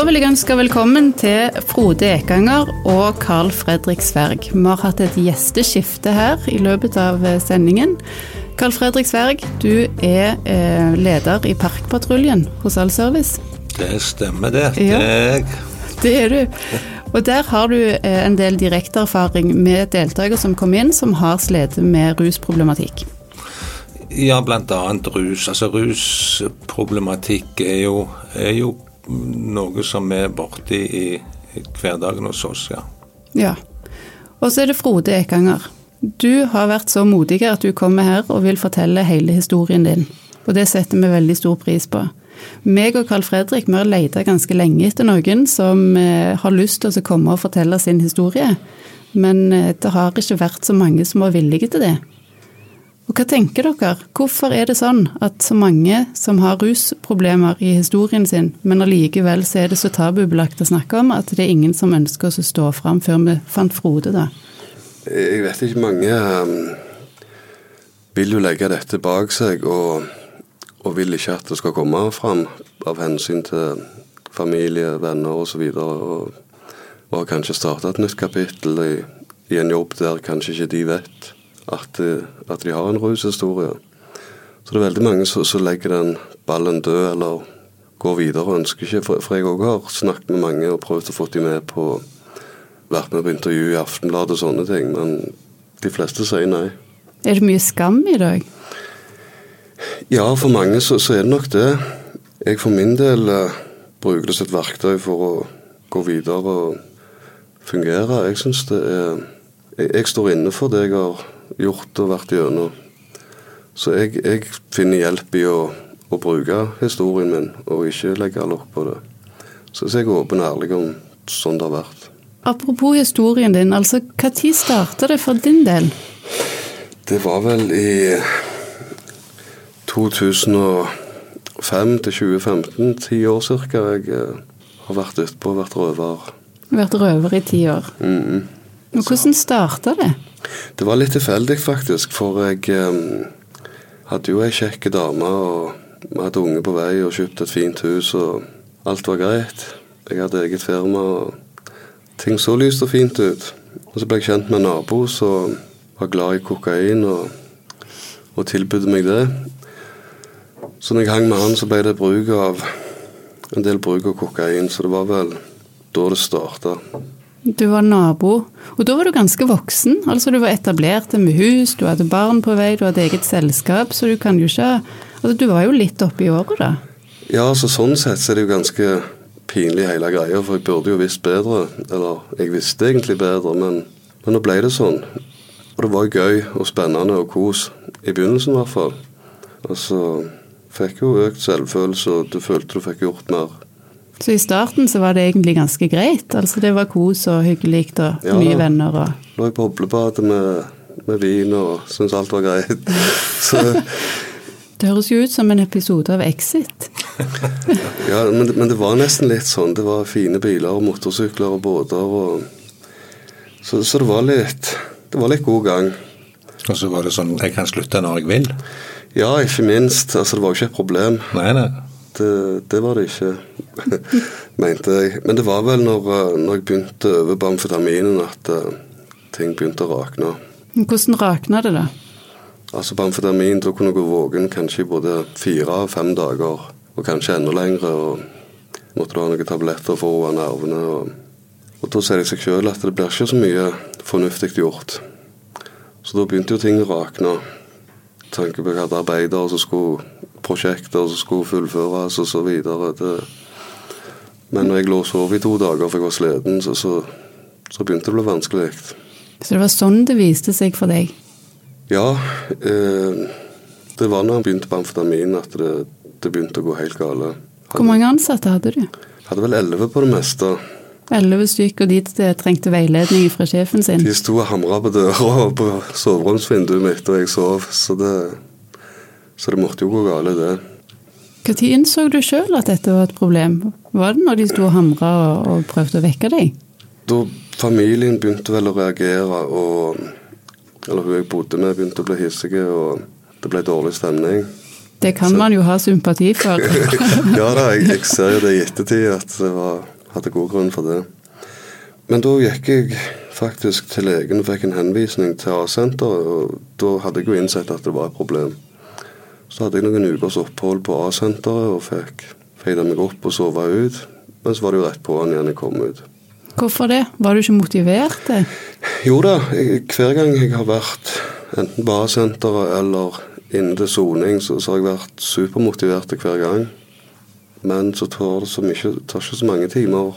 Da vil jeg ønske velkommen til Frode Ekanger og Carl Fredrik Sverg. Vi har hatt et gjesteskifte her i løpet av eh, sendingen. Carl Fredrik Sverg, du er eh, leder i Parkpatruljen hos Allservice. Det stemmer, det. Ja, det er jeg. Det er du. Og der har du eh, en del direkteerfaring med deltakere som kom inn, som har slitt med rusproblematikk. Ja, bl.a. rus. Altså rusproblematikk er jo, er jo noe som er borti i, i hverdagen hos oss, ja. Ja. Og så er det Frode Ekanger. Du har vært så modig at du kommer her og vil fortelle hele historien din. Og det setter vi veldig stor pris på. Meg og Carl Fredrik vi har leita ganske lenge etter noen som eh, har lyst til å komme og fortelle sin historie. Men eh, det har ikke vært så mange som var villige til det. Og hva tenker dere? Hvorfor er det sånn at så mange som har rusproblemer i historien sin, men allikevel så er det så tabubelagt å snakke om at det er ingen som ønsker å stå fram før vi fant Frode, da? Jeg vet ikke, mange um, vil jo legge dette bak seg og, og, vil ikke at det skal komme fram av hensyn til familie, venner osv. Og, og, og har kanskje starta et nytt kapittel i, i en jobb der kanskje ikke de vet at, eh, at de har en rushistorie. Så det er veldig mange som, legger den ballen død eller går videre og ønsker ikke. For, for jeg òg har snakket med mange og prøvd å få dem med på Vært med på intervju i Aftenbladet og sånne ting, men de fleste sier nei. Er det mye skam i dag? Ja, for mange så, så er det nok det. Jeg for min del uh, bruker det som et verktøy for å gå videre og fungere. Jeg syns det er jeg, jeg, står inne for det jeg har gjort og vært gjennom. Så jeg, jeg, finner hjelp i å, å, bruke historien min, og ikke legge lokk på det. Så, jeg er åpen og ærlig om sånn det har vært. Apropos historien din, altså når starta det for din del? Det var vel i 2005 til 2015, ti år ca. Jeg eh, har vært utpå og vært røver. Vært røver i ti år. Mm -hmm. Og Hvordan starta det? Det var litt tilfeldig, faktisk. For jeg um, hadde jo ei kjekk dame, og vi hadde unge på vei og kjøpt et fint hus, og alt var greit. Jeg hadde eget firma, og ting så lyst og fint ut. Og så ble jeg kjent med en nabo som var glad i kokain, og, og tilbød meg det. Så når jeg hang med han, så ble det bruk av en del bruk av kokain, så det var vel da det starta. Du var nabo, og da var du ganske voksen. Altså Du var etablert med hus, du hadde barn på vei, du hadde eget selskap, så du kan jo ikke Altså Du var jo litt oppe i året, da? Ja, altså sånn sett så er det jo ganske pinlig hele greia, for jeg burde jo visst bedre. Eller jeg visste egentlig bedre, men, men nå ble det sånn. Og det var gøy og spennende og kos. I begynnelsen i hvert fall. Og så fikk jo økt selvfølelse, og du følte du fikk gjort mer. Så i starten så var det egentlig ganske greit? Altså det var kos og hyggelig og ja, mye venner og Lå i boblebadet med, med, vin og syntes alt var greit. Så Det høres jo ut som en episode av Exit. ja, men, men, det var nesten litt sånn. Det var fine biler og motorsykler og båter og så, så, det var litt Det var litt god gang. Og så var det sånn Jeg kan slutte når jeg vil? Ja, ikke minst. Altså, det var jo ikke et problem. Nei, nei. Det, det, var det ikke, mente jeg. Men det var vel når, eh, når jeg begynte over på amfetaminen at uh, ting begynte å rakne. Hvordan rakna det, da? Altså På amfetamin da kunne jeg gå våken kanskje i både fire og fem dager. Og kanskje enda lengre. og Måtte du ha noen tabletter for å roe nervene. Og, og da sier det seg sjøl at det blir ikke så mye fornuftig gjort. Så da begynte jo ting å rakne. Tanke på at arbeidere som skulle prosjekter som skulle fullføres osv. Men når jeg lå og sov i to dager for jeg var sliten, så, så, så, begynte det å bli vanskelig. Så det var sånn det viste seg for deg? Ja. Eh, det var når jeg begynte på amfetamin at det, det begynte å gå helt gale. Hvor mange ansatte hadde du? Hadde vel elleve på det meste. Elleve stykker, og de trengte veiledning fra sjefen sin? De sto og hamra på døra og på soveromsvinduet mitt og jeg sov, så det så det måtte jo gå galt, det. Når innså du sjøl at dette var et problem? Var det når de sto og hamra og, og prøvde å vekke deg? Da familien begynte vel å reagere, og Eller hun jeg bodde med, begynte å bli hissige, og det ble dårlig stemning. Det kan man jo ha sympati for. ja da, jeg, jeg, ser jo det i ettertid at jeg var, hadde god grunn for det. Men da gikk jeg faktisk til legen og fikk en henvisning til A-senteret. Og da hadde jeg jo innsett at det var et problem. Så hadde jeg noen ukers opphold på A-senteret og fikk feida meg opp og sove ut. Men så var det jo rett på'n igjen jeg kom ut. Hvorfor det? Var du ikke motivert? Det? Jo da, jeg, hver gang jeg har vært enten på A-senteret eller inne til soning, så, så, har jeg vært supermotivert hver gang. Men så tar det så mye, tar ikke så mange timer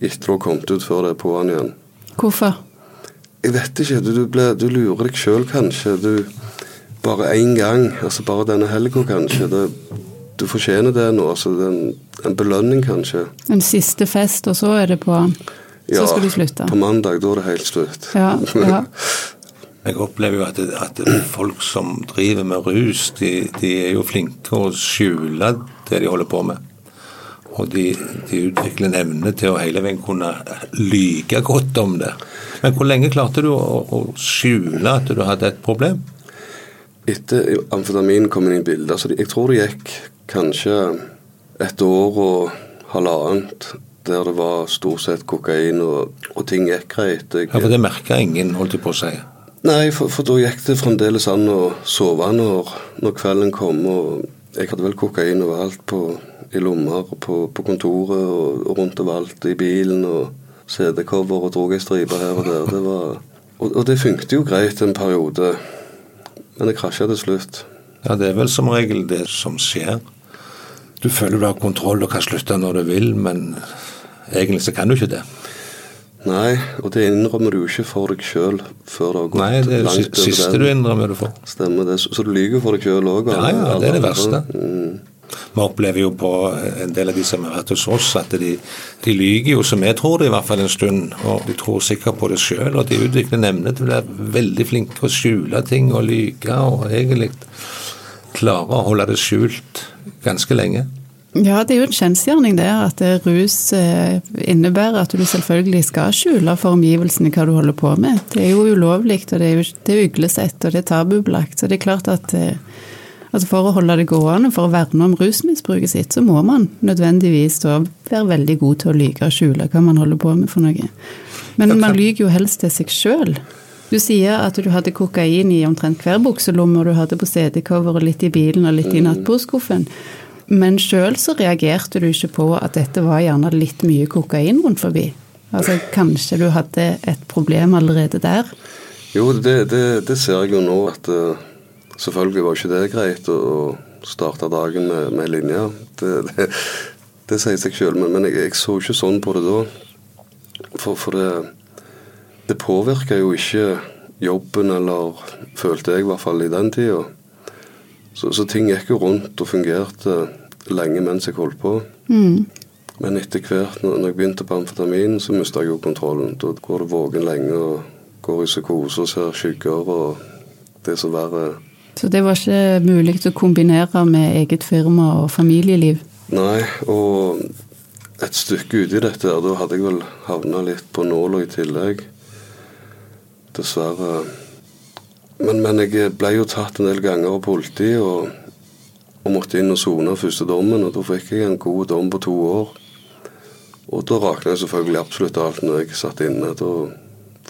etter å har kommet ut før det er på'n igjen. Hvorfor? Jeg vet ikke. Du, ble, du lurer deg sjøl, kanskje. Du, bare én gang, altså bare denne helga, kanskje. Det, du fortjener det nå. altså det en, en, belønning, kanskje. En siste fest, og så er det på Så ja, skal du slutte? på mandag. Da er det helt slutt. Ja, ja. Jeg opplever jo at, at, folk som driver med rus, de, de er jo flinke å skjule det de holder på med. Og de, de utvikler en evne til å hele veien kunne lyge godt om det. Men hvor lenge klarte du å, å skjule at du hadde et problem? Etter amfetamin kom inn i bildet, altså jeg tror det gikk kanskje et år og halvannet der det var stort sett kokain, og, og ting gikk greit. Jeg, ja, For det merka ingen, holdt jeg på å si? Nei, for, for, da gikk det fremdeles an å sove når, når kvelden kom. og Jeg hadde vel kokain overalt på i lommer på, på kontoret og, og, rundt overalt i bilen. og CD-cover og drog ei stripe her og der. Det var, og, og det funket jo greit en periode, men det krasja til slutt. Ja, det er vel som regel det som skjer. Du føler du har kontroll og kan slutte når du vil, men egentlig så kan du ikke det. Nei, og det innrømmer du ikke for deg sjøl før det har gått langt. Nei, det er det siste du innrømmer det for. Stemmer det. Så, så du lyver for deg sjøl òg? Ja, ja, det er det verste. Mm. Vi opplever jo på en del av de som har vært hos oss, at de, de lyver jo som jeg tror det i hvert fall en stund. Og de tror sikkert på det sjøl, og de utvikler evne til å være veldig flinke å skjule ting og lyve, og egentlig klare å holde det skjult ganske lenge. Ja, det er jo en kjensgjerning det, at rus eh, innebærer at du selvfølgelig skal skjule for omgivelsene hva du holder på med. Det er jo ulovlig, og det er, jo, det er uglesett, og det er tabubelagt. Så det er klart at eh, Altså For å holde det gående, for å verne om rusmisbruket sitt, så må man nødvendigvis da være veldig god til å lyge og skjule hva man holder på med for noe. Men man lyver jo helst til seg sjøl. Du sier at du hadde kokain i omtrent hver bukselomme, og du hadde på CD-coveret litt i bilen og litt i mm. nattbordskuffen. Men sjøl så reagerte du ikke på at dette var gjerne litt mye kokain rundt forbi. Altså kanskje du hadde et problem allerede der? Jo, det, det, det ser jeg jo nå at uh Selvfølgelig var ikke det greit å starte dagen med, med linja. Det, det, det, sier seg sjøl, men, men jeg, jeg, så ikke sånn på det da. For, for det, det påvirka jo ikke jobben, eller følte jeg i hvert fall i den tida. Så, så, ting gikk jo rundt og fungerte lenge mens jeg holdt på. Mm. Men etter hvert, når jeg begynte på amfetamin, så mista jeg jo kontrollen. Da går det våken lenge og går i psykose og ser skygger, og det er så verre så det var ikke mulig å kombinere med eget firma og familieliv? Nei, og et stykke uti dette, da hadde jeg vel havna litt på nåla i tillegg. Dessverre. Men, men, jeg ble jo tatt en del ganger av politiet og, og, måtte inn og sone første dommen. Og da fikk jeg en god dom på to år. Og da rakna selvfølgelig absolutt alt når jeg satt inne. Da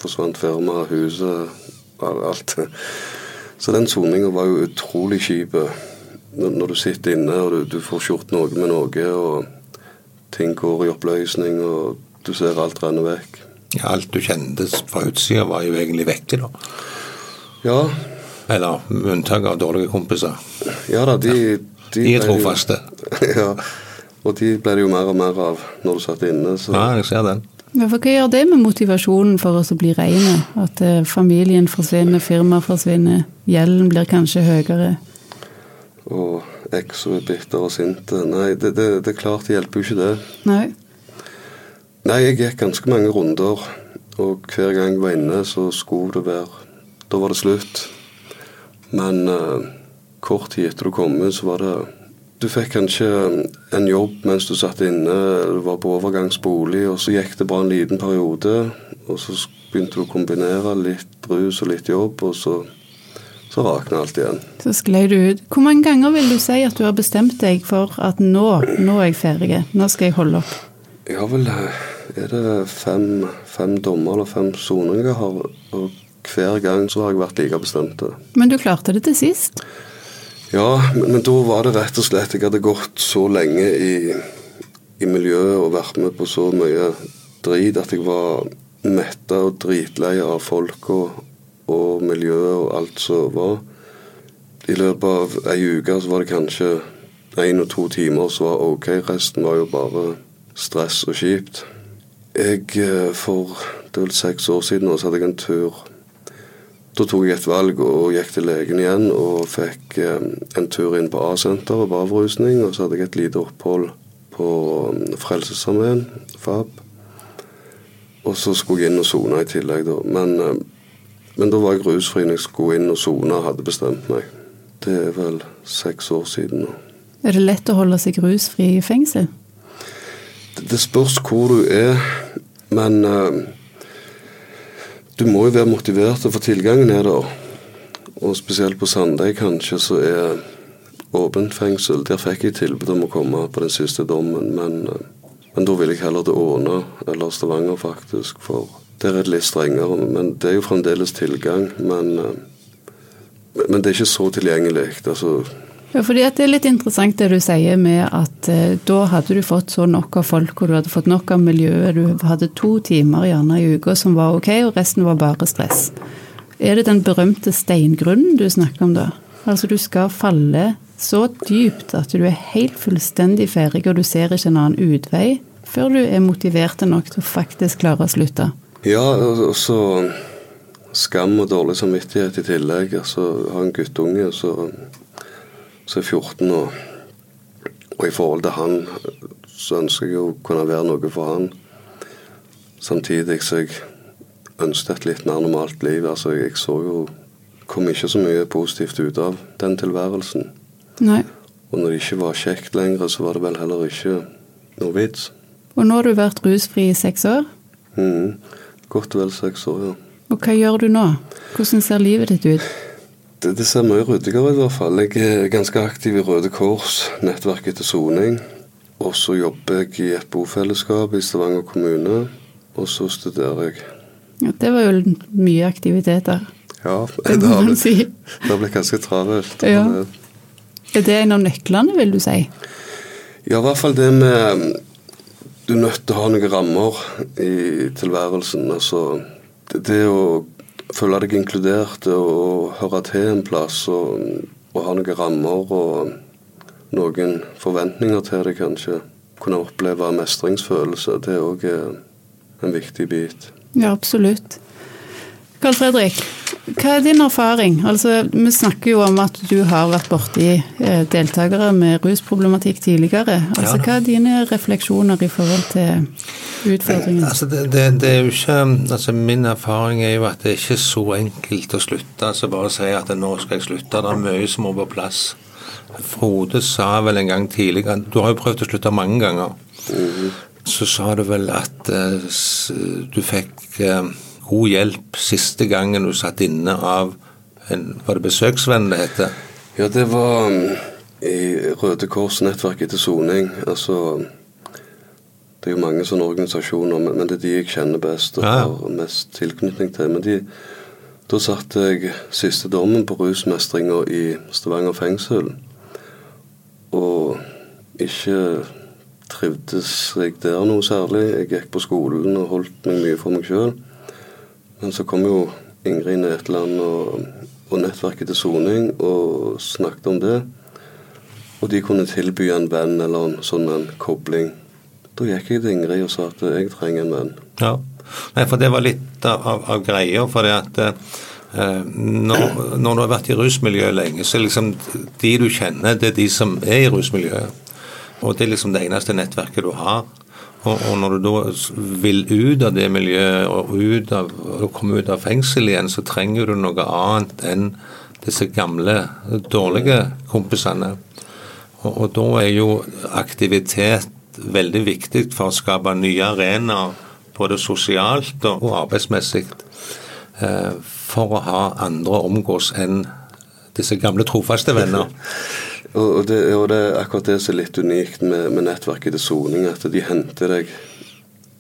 forsvant firmaet, huset, alt. Så den soninga var jo utrolig kjip. Når, når, du sitter inne og du, du får gjort noe med noe, og ting går i oppløsning, og du ser alt renne vekk. Ja, alt du kjente fra utsida var jo egentlig vekke, da. Ja. Eller med unntak av dårlige kompiser. Ja da, de, de, de er trofaste. Ja, og de ble det jo mer og mer av når du satt inne. Så. Ja, jeg ser den. Hva gjør det med motivasjonen for oss å bli rene? At eh, familien forsvinner, firmaet forsvinner, gjelden blir kanskje høyere? Og ekso er bitter og sint Nei, det, det, det, er klart det hjelper jo ikke det. Nei. Nei, jeg gikk ganske mange runder, og hver gang jeg var inne, så skulle det være Da var det slutt. Men uh, kort tid etter du kom ut, så var det du fikk kanskje en jobb mens du satt inne, du var på overgangsbolig, og så gikk det bare en liten periode. Og så begynte du å kombinere litt rus og litt jobb, og så så rakna alt igjen. Så sklei du ut. Hvor mange ganger vil du si at du har bestemt deg for at nå, nå er jeg ferdig, nå skal jeg holde opp? Jeg har vel Er det fem, fem dommer eller fem soninger? Og hver gang så har jeg vært like bestemt. Men du klarte det til sist? Ja, men, da var det rett og slett Jeg hadde gått så lenge i, i miljøet og vært med på så mye drit at jeg var metta og dritlei av folk og, og miljøet og alt som var. I løpet av ei uke så var det kanskje én og to timer som var OK. Resten var jo bare stress og kjipt. Jeg, eh, For det er vel seks år siden så hadde jeg en tur Da tok jeg et valg og gikk til legen igjen og fikk eh, en tur inn på A-senteret på avrusning. Og så hadde jeg et lite opphold på mm, Frelsesarmeen, FAB. Og så skulle jeg inn og sone i tillegg, da. Men, eh, men da var jeg rusfri når jeg skulle inn og sone og hadde bestemt meg. Det er vel seks år siden nå. Er det lett å holde seg rusfri i fengsel? Det, spørs hvor du er, men uh, du må jo være motivert, for tilgangen er der. Og spesielt på Sandøy kanskje så er åpent fengsel. Der fikk jeg tilbud om å komme på den siste dommen, men uh, men da vil jeg heller til Åna eller Stavanger, faktisk. For der er det litt strengere. Men det er jo fremdeles tilgang. Men, eh, men det er ikke så tilgjengelig. Altså, ja, fordi Det er litt interessant det du sier med at eh, da hadde du fått så nok av folk, og du hadde fått nok av miljøet. Du hadde to timer gjerne i uka som var ok, og resten var bare stress. Er det den berømte steingrunnen du snakker om da? Altså du skal falle så dypt at du er helt fullstendig ferdig, og du ser ikke en annen utvei før du er motivert nok til å faktisk klare å slutte. Ja, og så skam og dårlig samvittighet i tillegg. Altså, jeg har en guttunge som er 14 år, og i forhold til han så ønsker jeg å kunne være noe for han. Samtidig så jeg ønsket et litt mer normalt liv. Altså, jeg så jo kom ikke så mye positivt ut av den tilværelsen. Nei. Og når det ikke var kjekt lenger, så var det vel heller ikke noe vits. Og nå har du vært rusfri i seks år? Mm, godt vel seks år, ja. Og hva gjør du nå? Hvordan ser livet ditt ut? Det, det ser mye ryddigere ut, i hvert fall. Jeg er ganske aktiv i Røde Kors, nettverket til soning. Og så jobber jeg i et bofellesskap i Stavanger kommune. Og så studerer jeg. Ja, det var jo mye aktiviteter. Ja, det, det har, blitt, si. det har blitt ganske travelt. Ja. Er det en av nøklene, vil du si? Ja, i hvert fall det med Du er nødt til å ha noen rammer i tilværelsen. Altså, det, det å føle deg inkludert og høre til en plass og, og ha noen rammer og noen forventninger til deg, kanskje. Kunne oppleve mestringsfølelse. Det er òg en viktig bit. Ja, absolutt. Karl Fredrik, hva er din erfaring? Altså, vi snakker jo om at du har vært borti eh, deltakere med rusproblematikk tidligere. Altså, ja. Hva er dine refleksjoner i forhold til utfordringen? Altså, det, det, det, er jo ikke, altså, min erfaring er jo at det er ikke så enkelt å slutte. altså Bare å si at nå skal jeg slutte. Det er mye som må på plass. Frode sa vel en gang tidligere Du har jo prøvd å slutte mange ganger. Mm. Så sa du vel at uh, du fikk uh, god hjelp siste gangen du satt inne av en, Var det besøksvenn det heter? Ja, det var um, i Røde Kors-nettverket til soning. Altså Det er jo mange sånne organisasjoner, men det er de jeg kjenner best og har mest tilknytning til. Men de, da satt jeg siste dommen på rusmestringa i Stavanger fengsel. Og ikke trivdes jeg der noe særlig. Jeg gikk på skolen og holdt meg mye for meg sjøl. Men så kom jo Ingrid Netland og, og nettverket til soning og snakket om det. Og de kunne tilby en venn eller en sånn en kobling. Da gikk jeg til Ingrid og sa at jeg trenger en venn. Ja, Nei, for det var litt av, av, greia. For det at eh, når, når, du har vært i rusmiljøet lenge, så er liksom de du kjenner, det er de som er i rusmiljøet. Og det er liksom det eneste nettverket du har. Og, og, når du da vil ut av det miljøet og, ut av, og komme ut av fengsel igjen, så trenger du noe annet enn disse gamle, dårlige kompisene. Og, og da er jo aktivitet veldig viktig for å skape nye arenaer, både sosialt og, arbeidsmessig, eh, for å ha andre å omgås enn disse gamle, trofaste venner. og, det, og det er akkurat det som er litt unikt med, med nettverket til soning, at de henter deg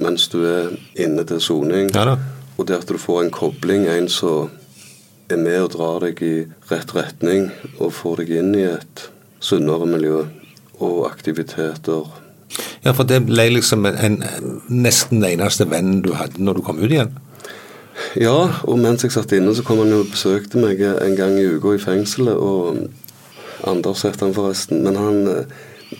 mens du er inne til soning. Ja, og det at du får en kobling, en som er med og drar deg i rett retning, og får deg inn i et sunnere miljø og aktiviteter. Ja, for det ble liksom en, nesten den eneste vennen du hadde når du kom ut igjen? Ja, og mens jeg satt inne, så kom han jo og besøkte meg en gang i uka i fengselet. og Anders het han forresten. Men, han,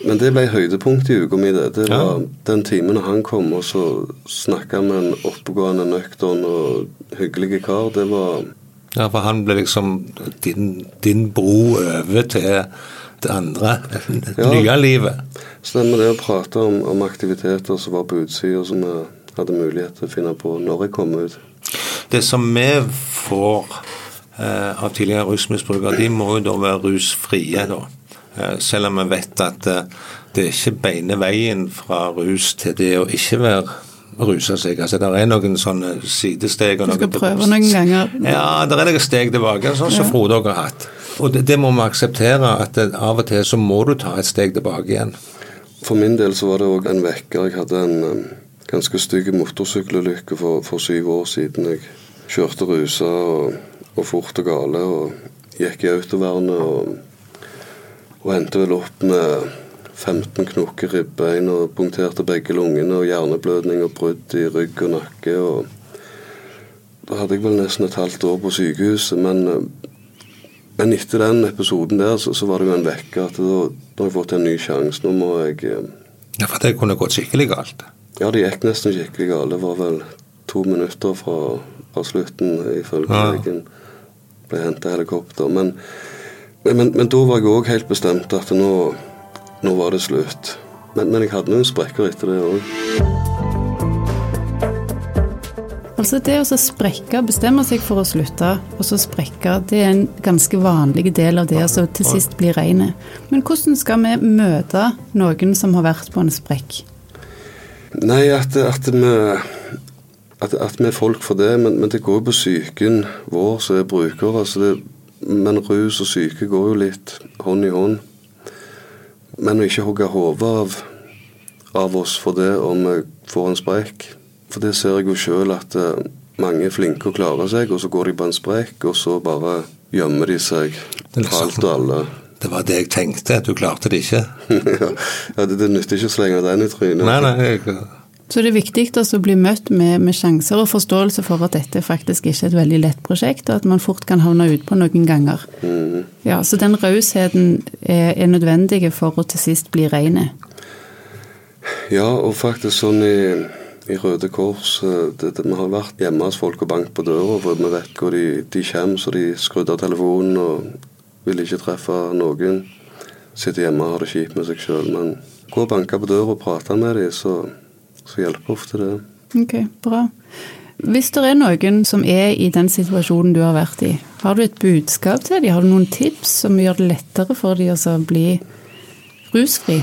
men det ble høydepunktet i uka mi. Det, det var ja. den timen han kom, og så snakka med en oppegående, nøktern og hyggelig kar. Det var Ja, for han ble liksom din, din bro over til andre, det ja, nye livet. Stemmer det å prate om, om aktiviteter som var på utsida, som vi hadde mulighet til å finne på når jeg kom ut. Det som vi får eh, av tidligere rusmisbrukere, de må jo da være rusfrie, da. Eh, selv om vi vet at eh, det er ikke beine veien fra rus til det å ikke være rusa seg. Altså, Det er noen sånne sidesteg. Du skal prøve noen ganger? Ja, det er noen steg tilbake, sånn som ja. Frode har hatt. Og det, det, må vi akseptere, at det, av og til så må du ta et steg tilbake igjen. For min del så var det òg en vekker. Jeg hadde en um, ganske stygg motorsykkelulykke for, for, syv år siden. Jeg kjørte rusa og, og, fort og gale og gikk i autovernet og, og endte vel opp med 15 knoker ribbein og punkterte begge lungene og hjerneblødning og brudd i rygg og nakke. og Da hadde jeg vel nesten et halvt år på sykehuset, men, men etter den episoden der så, så var det jo en vekker at da, da har jeg fått en ny sjanse. Nå må jeg eh, Ja, for det kunne gått skikkelig galt? Ja, det gikk nesten skikkelig galt. Det var vel to minutter fra, fra slutten, ifølge ja. legen. Ble henta helikopter. Men, men, men, da var jeg òg helt bestemt at nå nå var det slutt. Men, men jeg hadde noen sprekker etter det òg. Altså Det å sprekke, bestemme seg for å slutte, og så sprekke, det er en ganske vanlig del av det som til sist blir reine. Men hvordan skal vi møte noen som har vært på en sprekk? Nei, at, at, vi, at, at vi er folk for det, men, men det går jo på psyken vår som er bruker. Altså det, men rus og syke går jo litt hånd i hånd. Men å ikke hogge hodet av, av, oss for det om vi får en sprekk. For det ser jeg jo sjøl at uh, mange er flinke og klarer seg, og så går de på en sprekk, og så bare gjemmer de seg for alt og alle. Det var det jeg tenkte, at du klarte det ikke. ja, det, det nytter ikke å slenge den i trynet. Nei, nei, jeg, så det er viktig å bli møtt med, med, sjanser og forståelse for at dette faktisk ikke er et veldig lett prosjekt, og at man fort kan havne utpå noen ganger. Mm. Ja, Så den rausheten er, er nødvendig for å til sist bli reine. Ja, og faktisk sånn i, i Røde Kors eh, det, det, Vi har vært hjemme hos folk og banket på døra, for vi vet hvor de, de kommer, så de skrudde av telefonen og ville ikke treffe noen. Sitter hjemme og har det kjipt med seg sjøl. Men gå og banke på døra og prate med dem, så så hjelper ofte det. Ok, bra. Hvis det er noen som er i den situasjonen du har vært i, har du et budskap til dem? Har du noen tips som gjør det lettere for dem å bli rusfri?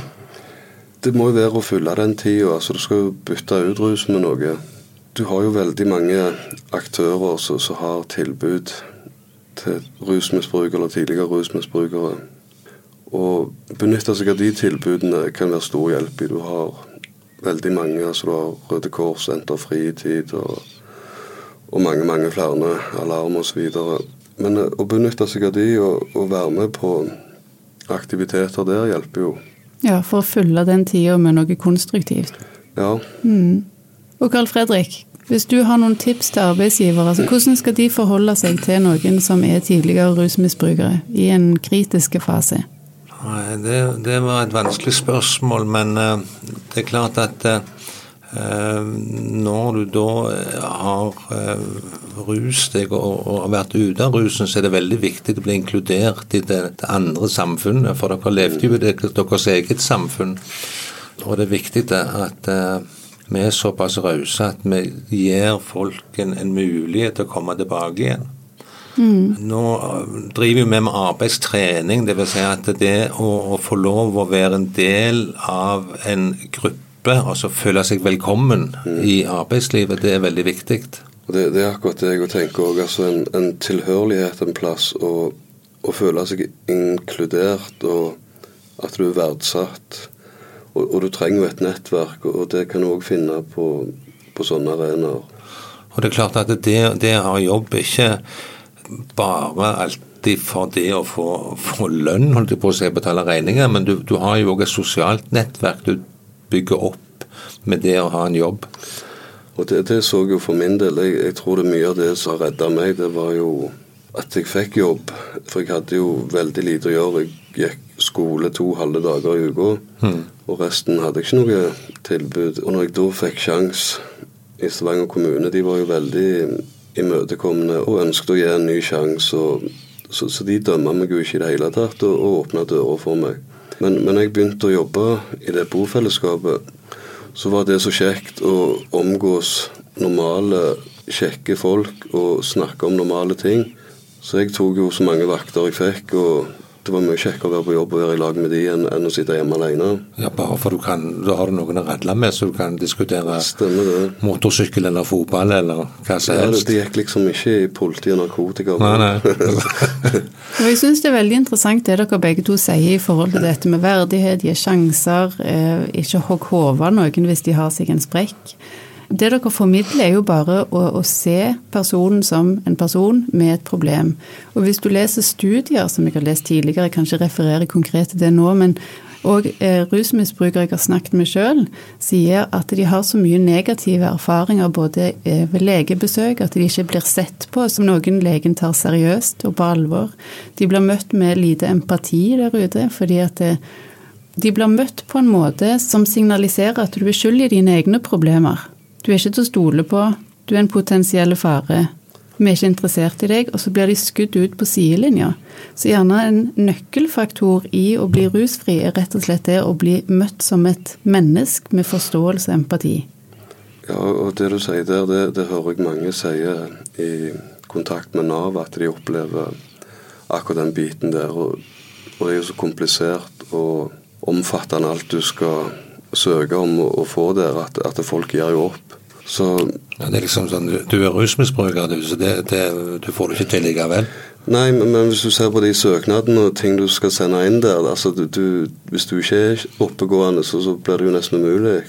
Det må jo være å fylle den tida. Altså, du skal jo bytte ut rus med noe. Du har jo veldig mange aktører som, som har tilbud til rusmisbrukere eller tidligere rusmisbrukere. Å benytte seg av de tilbudene kan være stor hjelp i. Du har veldig mange. altså Du har Røde Kors, Senter Fritid og, og mange mange flere. Alarm osv. Men eh, å benytte seg av de og, og, være med på aktiviteter der hjelper jo. Ja, for å fylle den tida med noe konstruktivt. Ja. Mm. Og Carl Fredrik, hvis du har noen tips til arbeidsgivere, altså hvordan skal de forholde seg til noen som er tidligere rusmisbrukere i en kritisk fase? Det, det, var et vanskelig spørsmål, men uh, det er klart at uh, når du da har rust rus deg og, har vært ute av rusen, så er det veldig viktig å bli inkludert i det, det andre samfunnet. For dere levde jo i deres eget samfunn. Og det er viktig at vi er såpass rause at vi gir folk en, en mulighet til å komme tilbake igjen. Mm. Nå driver vi med arbeidstrening, dvs. Si at det å, å, få lov å være en del av en gruppe, altså føle seg velkommen mm. i arbeidslivet, det er veldig viktig. Det, det, er akkurat det jeg tenker òg. Altså en, en, tilhørighet en plass, og, å føle seg inkludert, og at du er verdsatt. Og, og du trenger jo et nettverk, og det kan du òg finne på, på sånne arenaer. Og det er klart at det, det har jobb ikke bare alltid for det å få, få lønn, holdt jeg på å si, betale regninger, men du, du har jo òg et sosialt nettverk du bygger opp med det å ha en jobb. Og det, det så jo for min del. Jeg, jeg tror det er mye av det som redda meg, det var jo at jeg fikk jobb. For jeg hadde jo veldig lite å gjøre. Jeg gikk skole to halve dager i uka, Mm. og resten hadde jeg ikke noe tilbud. Og når jeg da fikk sjans i Stavanger kommune, de var jo veldig imøtekommende og ønsket å gi en ny sjanse. Så, så de dømmer meg jo ikke i det hele tatt og, og åpna dører for meg. Men, men jeg begynte å jobbe i det bofellesskapet, så var det så kjekt å omgås normale, kjekke folk og snakke om normale ting. Så jeg tok jo så mange vakter jeg fikk, og det var mye kjekkere å være på jobb og være i lag med de enn, enn å sitte hjemme alene. Ja, bare for du kan, Da har du noen å radle med, så du kan diskutere Stemmer det. motorsykkel eller fotball eller hva som helst. Ja, det, det gikk liksom ikke i politi og narkotika. Nei, nei. Og jeg syns det er veldig interessant det dere begge to sier i forhold til dette med verdighet, gi sjanser, eh, ikke hogg hodet av noen hvis de har seg en sprekk. Det dere formidler er jo bare å, å se personen som en person med et problem. Og hvis du leser studier som jeg har lest tidligere, jeg kan ikke referere konkret til det nå, men og eh, rusmisbrukere jeg har snakket med sjøl, sier at de har så mye negative erfaringer både eh, ved legebesøk, at de ikke blir sett på som noen legen tar seriøst og på alvor. De blir møtt med lite empati der ute, fordi at det, de blir møtt på en måte som signaliserer at du er skyld i dine egne problemer. Du er ikke til å stole på, du er en potensiell fare. Vi er ikke interessert i deg, og så blir de skutt ut på sidelinja. Så gjerne en nøkkelfaktor i å bli rusfri er rett og slett det å bli møtt som et menneske med forståelse og empati. Ja, og det du sier der, det, det hører jeg mange sier i kontakt med Nav, at de opplever akkurat den biten der. Og, og det er jo så komplisert og omfattende alt du skal søke om å, få der, at, at folk gir jo opp. Så Ja, det er liksom sånn, Du, du er rusmisbruker, du, så det, det, du får det ikke til likevel. Nei, men, men hvis du ser på de søknadene og ting du skal sende inn der altså du, du, Hvis du ikke er oppegående, så, så blir det jo nesten umulig.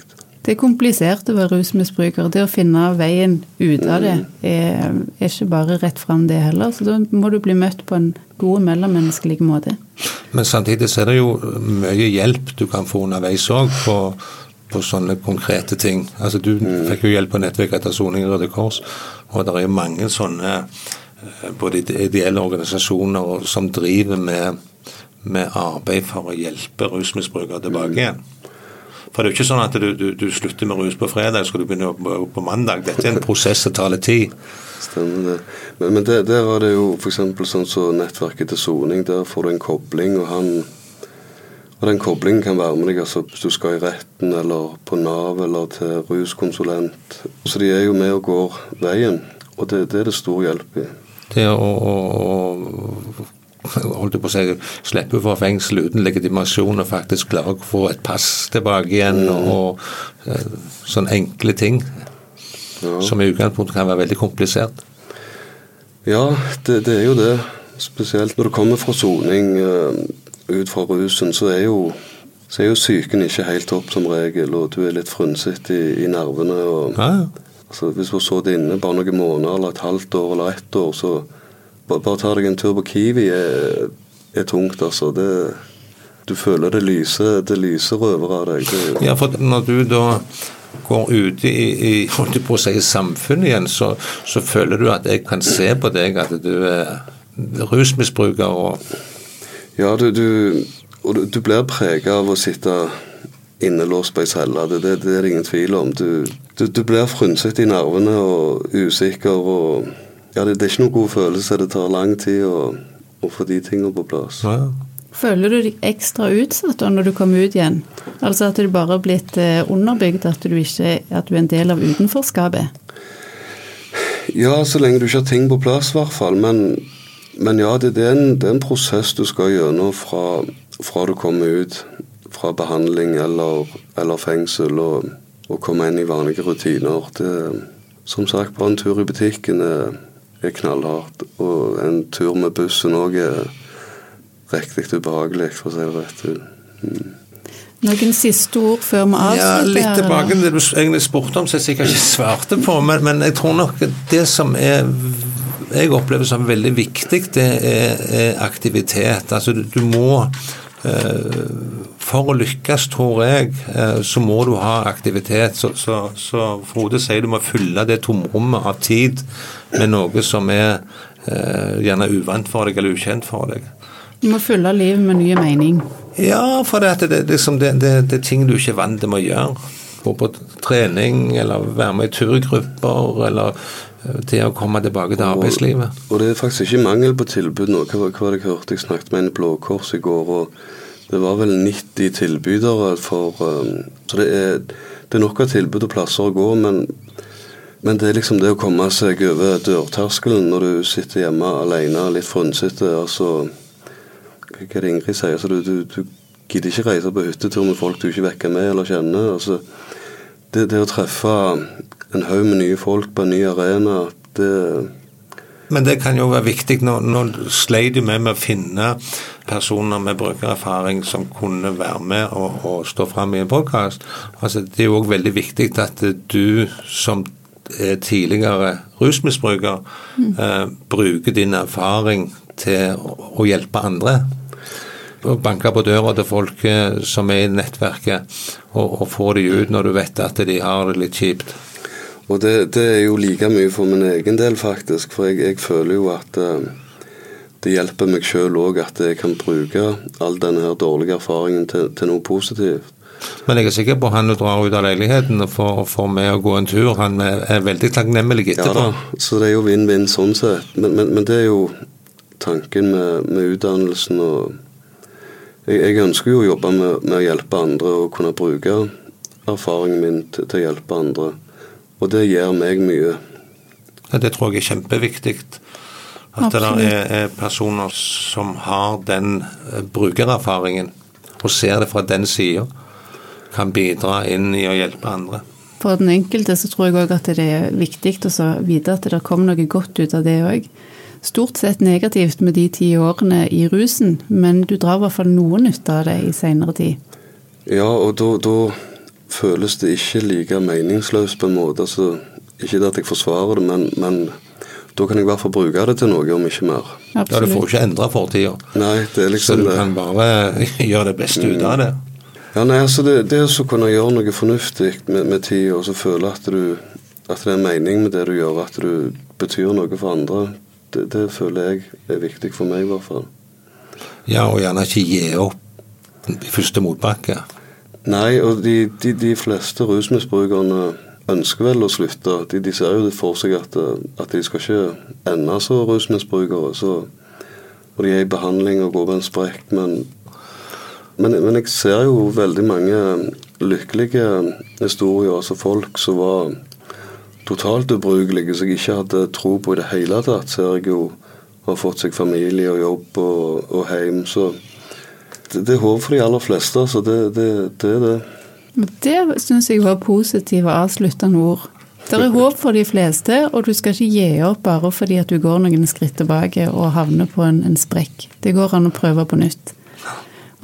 Det er komplisert å være rusmisbruker. Det å finne veien ut av det er, er ikke bare rett fram, det heller. Så da må du bli møtt på en god mellommenneskelig måte. Men samtidig så er det jo mye hjelp du kan få underveis òg på, sånne konkrete ting. Altså Du fikk jo hjelp på nettverk etter soning i Røde Kors, og det er mange sånne eh, både ideelle organisasjoner som driver med, med arbeid for å hjelpe rusmisbrukere tilbake igjen. For det er jo ikke sånn at du, du, du slutter med rus på fredag, skal du begynne på, på mandag. Dette er en prosess som tar litt tid. Stemmer det. Men, men der, der var det jo f.eks. sånn som nettverket til soning. Der får du en kobling, og han og den koblingen kan være med deg altså, hvis du skal i retten, eller på Nav, eller til ruskonsulent. Så de er jo med og går veien, og det, det er det stor hjelp i. Det å, å, å holdt på å si, slippe fra fengsel uten legitimasjon og faktisk klare å få et pass tilbake igjen, og og, sånne enkle ting Ja, som i utgangspunktet kan være veldig komplisert. ja det, det er jo det. Spesielt når du kommer fra soning eh, ut fra rusen, så er jo så er jo psyken ikke helt opp som regel, og du er litt frynsete i, i nervene. og Ja, ja. Altså, hvis du har sittet inne bare noen måneder, eller et halvt år eller ett år, så bare, bare ta deg en tur på Kiwi er, er tungt, altså. Det, du føler det lyser, det lyser over av deg. Det, ja, for når du da går ute i, i holdt på å si, samfunnet igjen, så, så føler du at jeg kan se på deg at du er rusmisbruker og ja, du, du, og du, du blir prega av å sitte innelåst på ei celle. Det, det, det er det ingen tvil om. Du, du, du blir frynsete i nervene og usikker og Ja, det, det er ikke noen god følelse. Det tar lang tid å, å få de tingene på plass. ja. Føler du deg ekstra utsatt da når du kommer ut igjen? Altså at det bare har blitt eh, underbygd at du, ikke, at du er en del av utenforskapet? Ja, så lenge du ikke har ting på plass, i hvert fall. Men, men ja, det, det, er en, det er en prosess du skal gjennom fra, fra du kommer ut fra behandling eller, eller fengsel, og, og komme inn i vanlige rutiner. Det, som sagt, bare en tur i butikken er, er knallhardt. Og en tur med bussen òg er, riktig ubehagelig, for å si det rett ut. Mm. Noen siste ord før vi avslutter? Ja, Litt tilbake til det du egentlig spurte om, som jeg sikkert ikke svarte på. Men, men jeg tror nok det som er jeg opplever som veldig viktig, det er, er aktivitet. Altså du, du må eh, For å lykkes, tror jeg, eh, så må du ha aktivitet. Så, så, så Frode sier du må fylle det tomrommet av tid med noe som er eh, gjerne uvant for deg eller ukjent for deg. Du må fylle livet med ny mening. Ja, for det, det, liksom, det, det, det er ting du ikke er vant til å gjøre. Gå på trening, eller være med i turgrupper, eller det å komme tilbake til arbeidslivet. Og det er faktisk ikke mangel på tilbud nå. Hva, hva var det jeg hørte? Jeg snakket med en Blå Kors i går, og det var vel 90 tilbydere for um, Så det er, det er nok av tilbud og plasser å gå, men, men det er liksom det å komme seg over dørterskelen når du sitter hjemme alene, litt frynsete. altså hva er det Ingrid sier? Altså, du, du, du gidder ikke reise på hyttetur med folk du ikke vekker med eller kjenner. Altså, det, det, å treffe en haug med nye folk på en ny arena, det Men det kan jo være viktig. Nå, nå sleit du med med å finne personer med brukererfaring som kunne være med og, og stå fram i en podkast. Altså, det er jo òg veldig viktig at du som er tidligere rusmisbruker, eh, bruker din erfaring til å, å hjelpe andre og banke på døra til folk eh, som er i nettverket, og, og få de ut når du vet at de har det litt kjipt. Og det, det er jo like mye for min egen del, faktisk. For jeg, jeg føler jo at eh, det hjelper meg sjøl òg at jeg kan bruke all denne her dårlige erfaringen til, til noe positivt. Men jeg er sikker på at han du drar ut av leiligheten for, for med å gå en tur. Han er, veldig takknemlig Ja etterpå. da, så det er jo vinn-vinn sånn sett. Men, men, men det er jo tanken med, med utdannelsen og jeg, jeg ønsker jo å jobbe med, med å hjelpe andre og kunne bruke erfaringen min til, til å hjelpe andre. Og det gjør meg mye. Ja, Det tror jeg er kjempeviktig. At Absolutt. det er, er personer som har den eh, brukererfaringen, og ser det fra den sida, kan bidra inn i å hjelpe andre. For den enkelte så tror jeg òg at det er viktig å vite at det kom noe godt ut av det òg. Stort sett negativt med de ti årene i rusen, men du drar i hvert fall noe nytte av det i seinere tid. Ja, og da, da føles det ikke like meningsløst på en måte. Altså, ikke det at jeg forsvarer det, men, men da kan jeg i hvert fall bruke det til noe, om ikke mer. Ja, Du får ikke endre fortida, er så liksom du det. kan bare gjøre det beste ut av det. Ja, nei, altså det, det å kunne gjøre noe fornuftig med, med tida, og så føle at, du, at det er en mening med det du gjør, at du betyr noe for andre, det, det føler jeg er viktig for meg i hvert fall. Ja, og gjerne ikke gi opp i første motbakke. Nei, og de, de, de fleste rusmisbrukerne ønsker vel å slutte. De, de ser jo det for seg at, at de skal ikke ende som rusmisbrukere. Og de er i behandling og går på en sprekk, men, men, men jeg ser jo veldig mange lykkelige historier, altså folk som var totalt ubrukelige, som jeg ikke hadde tro på i det hele tatt, ser jeg jo har fått seg familie og jobb og, og hjem. Så det, det er håp for de aller fleste, så det, det, det er det. Og Det syns jeg var positive avsluttende ord. Det er håp for de fleste, og du skal ikke gi opp bare fordi at du går noen skritt tilbake og havner på en, en sprekk. Det går an å prøve på nytt.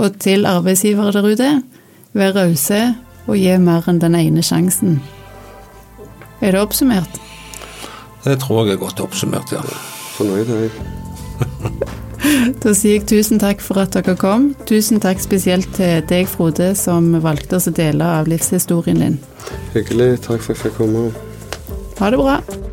Og til arbeidsgivere der ute, vær rause og gi mer enn den ene sjansen. Er det oppsummert? Det tror jeg er godt oppsummert, ja. Fornøyd er jeg. Da sier jeg tusen takk for at dere kom. Tusen takk spesielt til deg, Frode, som valgte oss å dele av livshistorien din. Hyggelig. Takk for at jeg fikk komme. Ha det bra.